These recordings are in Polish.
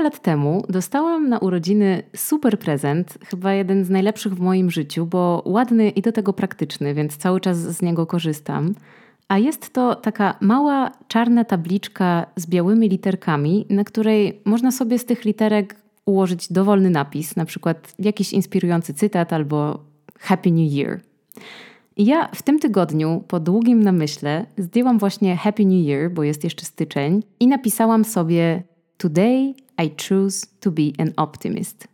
kilka lat temu dostałam na urodziny super prezent, chyba jeden z najlepszych w moim życiu, bo ładny i do tego praktyczny, więc cały czas z niego korzystam. A jest to taka mała czarna tabliczka z białymi literkami, na której można sobie z tych literek ułożyć dowolny napis, na przykład jakiś inspirujący cytat albo Happy New Year. Ja w tym tygodniu, po długim namyśle, zdjęłam właśnie Happy New Year, bo jest jeszcze styczeń, i napisałam sobie Today I choose to be an optimist.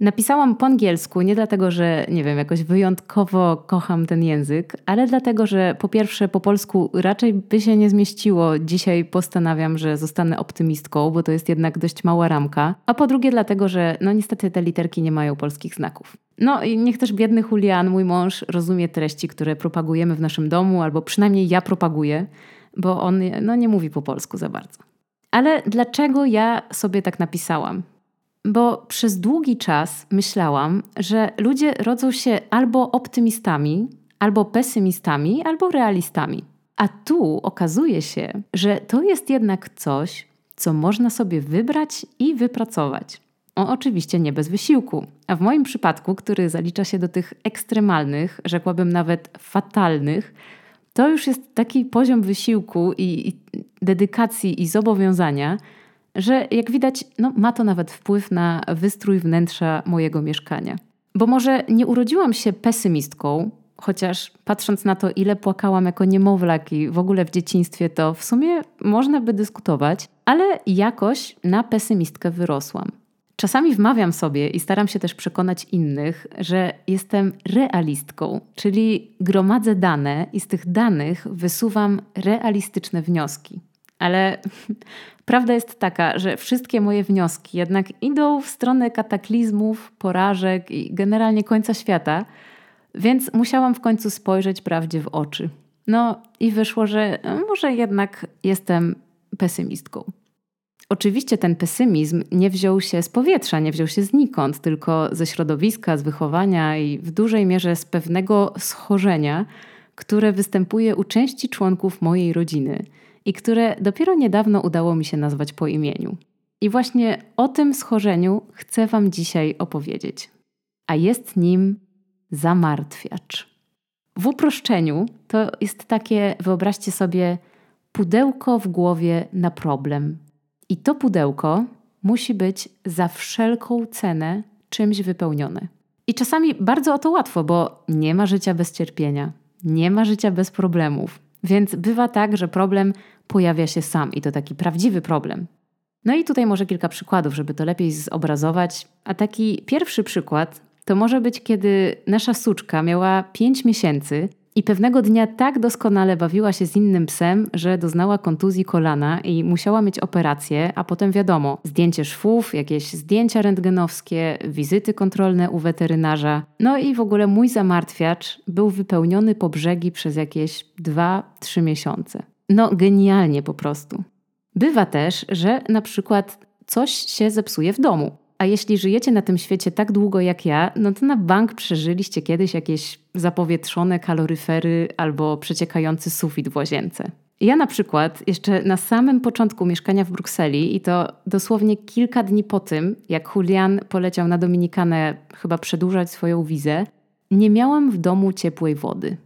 Napisałam po angielsku nie dlatego, że nie wiem, jakoś wyjątkowo kocham ten język, ale dlatego, że po pierwsze po polsku raczej by się nie zmieściło. Dzisiaj postanawiam, że zostanę optymistką, bo to jest jednak dość mała ramka. A po drugie dlatego, że no niestety te literki nie mają polskich znaków. No i niech też biedny Julian, mój mąż, rozumie treści, które propagujemy w naszym domu, albo przynajmniej ja propaguję, bo on no, nie mówi po polsku za bardzo. Ale dlaczego ja sobie tak napisałam? Bo przez długi czas myślałam, że ludzie rodzą się albo optymistami, albo pesymistami, albo realistami. A tu okazuje się, że to jest jednak coś, co można sobie wybrać i wypracować. O, oczywiście nie bez wysiłku. A w moim przypadku, który zalicza się do tych ekstremalnych, rzekłabym nawet fatalnych, to już jest taki poziom wysiłku i, i dedykacji i zobowiązania, że jak widać, no, ma to nawet wpływ na wystrój wnętrza mojego mieszkania. Bo może nie urodziłam się pesymistką, chociaż patrząc na to, ile płakałam jako niemowlak i w ogóle w dzieciństwie, to w sumie można by dyskutować, ale jakoś na pesymistkę wyrosłam. Czasami wmawiam sobie i staram się też przekonać innych, że jestem realistką, czyli gromadzę dane i z tych danych wysuwam realistyczne wnioski. Ale prawda jest taka, że wszystkie moje wnioski jednak idą w stronę kataklizmów, porażek i generalnie końca świata, więc musiałam w końcu spojrzeć prawdzie w oczy. No i wyszło, że może jednak jestem pesymistką. Oczywiście ten pesymizm nie wziął się z powietrza, nie wziął się znikąd, tylko ze środowiska, z wychowania i w dużej mierze z pewnego schorzenia, które występuje u części członków mojej rodziny i które dopiero niedawno udało mi się nazwać po imieniu. I właśnie o tym schorzeniu chcę Wam dzisiaj opowiedzieć. A jest nim zamartwiacz. W uproszczeniu to jest takie, wyobraźcie sobie, pudełko w głowie na problem i to pudełko musi być za wszelką cenę czymś wypełnione. I czasami bardzo o to łatwo, bo nie ma życia bez cierpienia, nie ma życia bez problemów. Więc bywa tak, że problem pojawia się sam i to taki prawdziwy problem. No i tutaj może kilka przykładów, żeby to lepiej zobrazować. A taki pierwszy przykład to może być, kiedy nasza suczka miała 5 miesięcy i pewnego dnia tak doskonale bawiła się z innym psem, że doznała kontuzji kolana i musiała mieć operację, a potem wiadomo, zdjęcie szwów, jakieś zdjęcia rentgenowskie, wizyty kontrolne u weterynarza. No i w ogóle mój zamartwiacz był wypełniony po brzegi przez jakieś 2-3 miesiące. No genialnie po prostu. Bywa też, że na przykład coś się zepsuje w domu. A jeśli żyjecie na tym świecie tak długo jak ja, no to na bank przeżyliście kiedyś jakieś zapowietrzone kaloryfery albo przeciekający sufit w łazience. Ja na przykład jeszcze na samym początku mieszkania w Brukseli i to dosłownie kilka dni po tym, jak Julian poleciał na Dominikanę chyba przedłużać swoją wizę, nie miałam w domu ciepłej wody.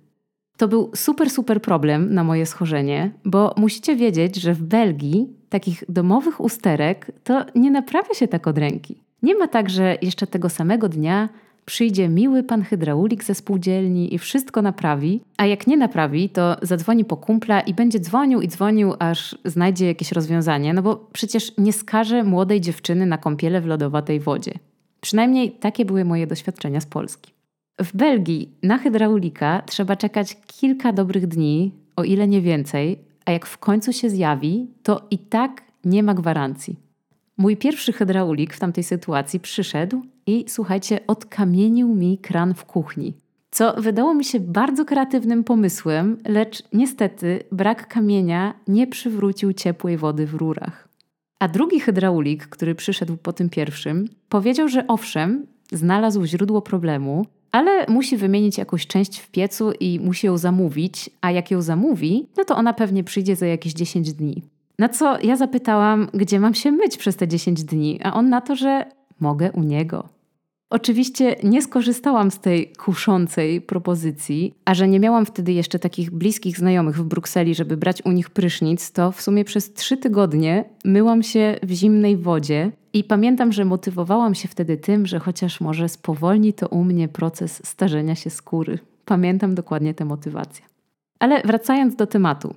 To był super, super problem na moje schorzenie, bo musicie wiedzieć, że w Belgii takich domowych usterek to nie naprawia się tak od ręki. Nie ma tak, że jeszcze tego samego dnia przyjdzie miły pan hydraulik ze spółdzielni i wszystko naprawi, a jak nie naprawi, to zadzwoni po kumpla i będzie dzwonił i dzwonił, aż znajdzie jakieś rozwiązanie, no bo przecież nie skaże młodej dziewczyny na kąpiele w lodowatej wodzie. Przynajmniej takie były moje doświadczenia z Polski. W Belgii na hydraulika trzeba czekać kilka dobrych dni, o ile nie więcej, a jak w końcu się zjawi, to i tak nie ma gwarancji. Mój pierwszy hydraulik w tamtej sytuacji przyszedł i słuchajcie, odkamienił mi kran w kuchni. Co wydało mi się bardzo kreatywnym pomysłem, lecz niestety brak kamienia nie przywrócił ciepłej wody w rurach. A drugi hydraulik, który przyszedł po tym pierwszym, powiedział, że owszem, znalazł źródło problemu, ale musi wymienić jakąś część w piecu i musi ją zamówić, a jak ją zamówi, no to ona pewnie przyjdzie za jakieś 10 dni. Na co ja zapytałam, gdzie mam się myć przez te 10 dni, a on na to, że mogę u niego. Oczywiście nie skorzystałam z tej kuszącej propozycji, a że nie miałam wtedy jeszcze takich bliskich znajomych w Brukseli, żeby brać u nich prysznic, to w sumie przez trzy tygodnie myłam się w zimnej wodzie i pamiętam, że motywowałam się wtedy tym, że chociaż może spowolni to u mnie proces starzenia się skóry. Pamiętam dokładnie tę motywację. Ale wracając do tematu.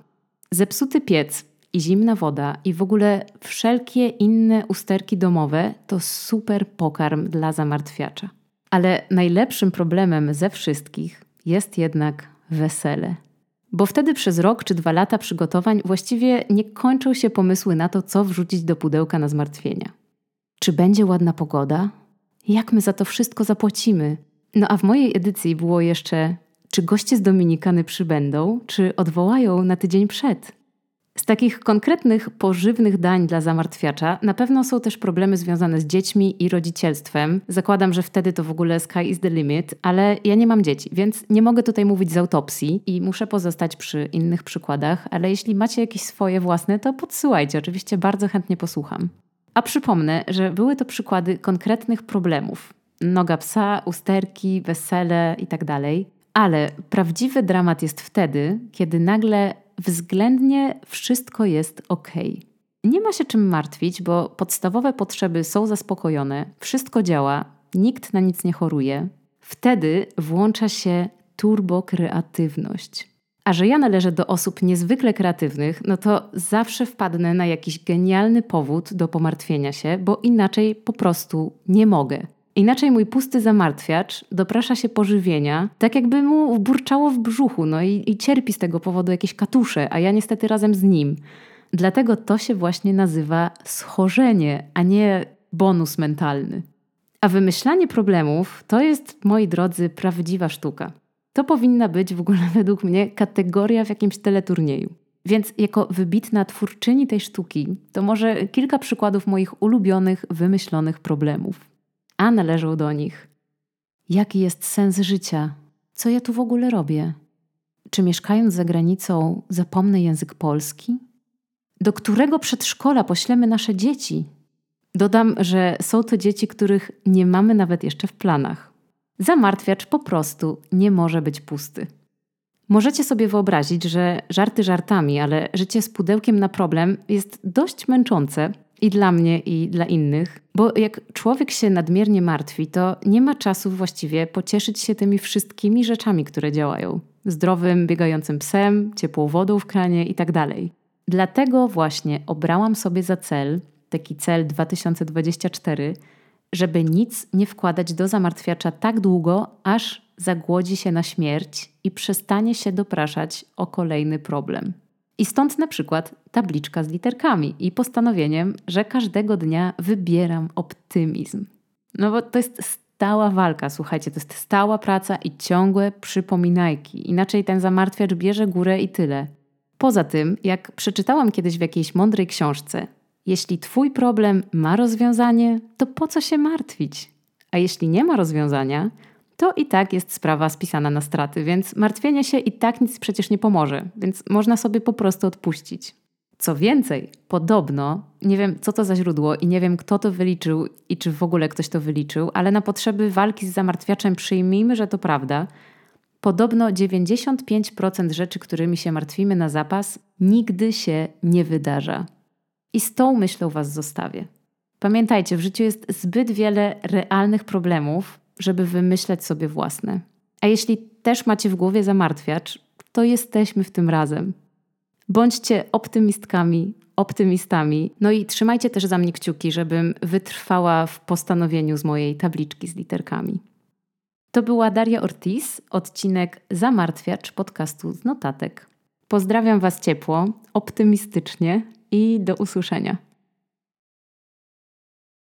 Zepsuty piec i zimna woda i w ogóle wszelkie inne usterki domowe to super pokarm dla zamartwiacza. Ale najlepszym problemem ze wszystkich jest jednak wesele. Bo wtedy przez rok czy dwa lata przygotowań właściwie nie kończą się pomysły na to, co wrzucić do pudełka na zmartwienia. Czy będzie ładna pogoda? Jak my za to wszystko zapłacimy? No a w mojej edycji było jeszcze, czy goście z Dominikany przybędą, czy odwołają na tydzień przed? Z takich konkretnych, pożywnych dań dla zamartwiacza na pewno są też problemy związane z dziećmi i rodzicielstwem. Zakładam, że wtedy to w ogóle sky is the limit, ale ja nie mam dzieci, więc nie mogę tutaj mówić z autopsji i muszę pozostać przy innych przykładach, ale jeśli macie jakieś swoje własne, to podsyłajcie, oczywiście bardzo chętnie posłucham. A przypomnę, że były to przykłady konkretnych problemów. Noga psa, usterki, wesele itd. Tak ale prawdziwy dramat jest wtedy, kiedy nagle względnie wszystko jest ok. Nie ma się czym martwić, bo podstawowe potrzeby są zaspokojone, wszystko działa, nikt na nic nie choruje. Wtedy włącza się turbokreatywność. A że ja należę do osób niezwykle kreatywnych, no to zawsze wpadnę na jakiś genialny powód do pomartwienia się, bo inaczej po prostu nie mogę. Inaczej mój pusty zamartwiacz doprasza się pożywienia, tak jakby mu burczało w brzuchu, no i, i cierpi z tego powodu jakieś katusze, a ja niestety razem z nim. Dlatego to się właśnie nazywa schorzenie, a nie bonus mentalny. A wymyślanie problemów to jest, moi drodzy, prawdziwa sztuka. To powinna być w ogóle według mnie kategoria w jakimś teleturnieju. Więc jako wybitna twórczyni tej sztuki, to może kilka przykładów moich ulubionych, wymyślonych problemów a należą do nich. Jaki jest sens życia? Co ja tu w ogóle robię? Czy mieszkając za granicą zapomnę język polski? Do którego przedszkola poślemy nasze dzieci? Dodam, że są to dzieci, których nie mamy nawet jeszcze w planach. Zamartwiacz po prostu nie może być pusty. Możecie sobie wyobrazić, że żarty żartami, ale życie z pudełkiem na problem jest dość męczące i dla mnie, i dla innych, bo jak człowiek się nadmiernie martwi, to nie ma czasu właściwie pocieszyć się tymi wszystkimi rzeczami, które działają. Zdrowym, biegającym psem, ciepłą wodą w kranie itd. Tak Dlatego właśnie obrałam sobie za cel, taki cel 2024, żeby nic nie wkładać do zamartwiacza tak długo, aż zagłodzi się na śmierć i przestanie się dopraszać o kolejny problem. I stąd na przykład tabliczka z literkami i postanowieniem, że każdego dnia wybieram optymizm. No bo to jest stała walka, słuchajcie, to jest stała praca i ciągłe przypominajki. Inaczej ten zamartwiacz bierze górę i tyle. Poza tym, jak przeczytałam kiedyś w jakiejś mądrej książce, jeśli twój problem ma rozwiązanie, to po co się martwić? A jeśli nie ma rozwiązania, to i tak jest sprawa spisana na straty, więc martwienie się i tak nic przecież nie pomoże, więc można sobie po prostu odpuścić. Co więcej, podobno, nie wiem co to za źródło i nie wiem kto to wyliczył i czy w ogóle ktoś to wyliczył, ale na potrzeby walki z zamartwiaczem przyjmijmy, że to prawda. Podobno 95% rzeczy, którymi się martwimy na zapas, nigdy się nie wydarza. I z tą myślą Was zostawię. Pamiętajcie, w życiu jest zbyt wiele realnych problemów, żeby wymyślać sobie własne. A jeśli też macie w głowie zamartwiacz, to jesteśmy w tym razem. Bądźcie optymistkami, optymistami. No i trzymajcie też za mnie kciuki, żebym wytrwała w postanowieniu z mojej tabliczki z literkami. To była Daria Ortiz, odcinek Zamartwiacz podcastu z notatek. Pozdrawiam Was ciepło, optymistycznie i do usłyszenia.